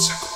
consequence.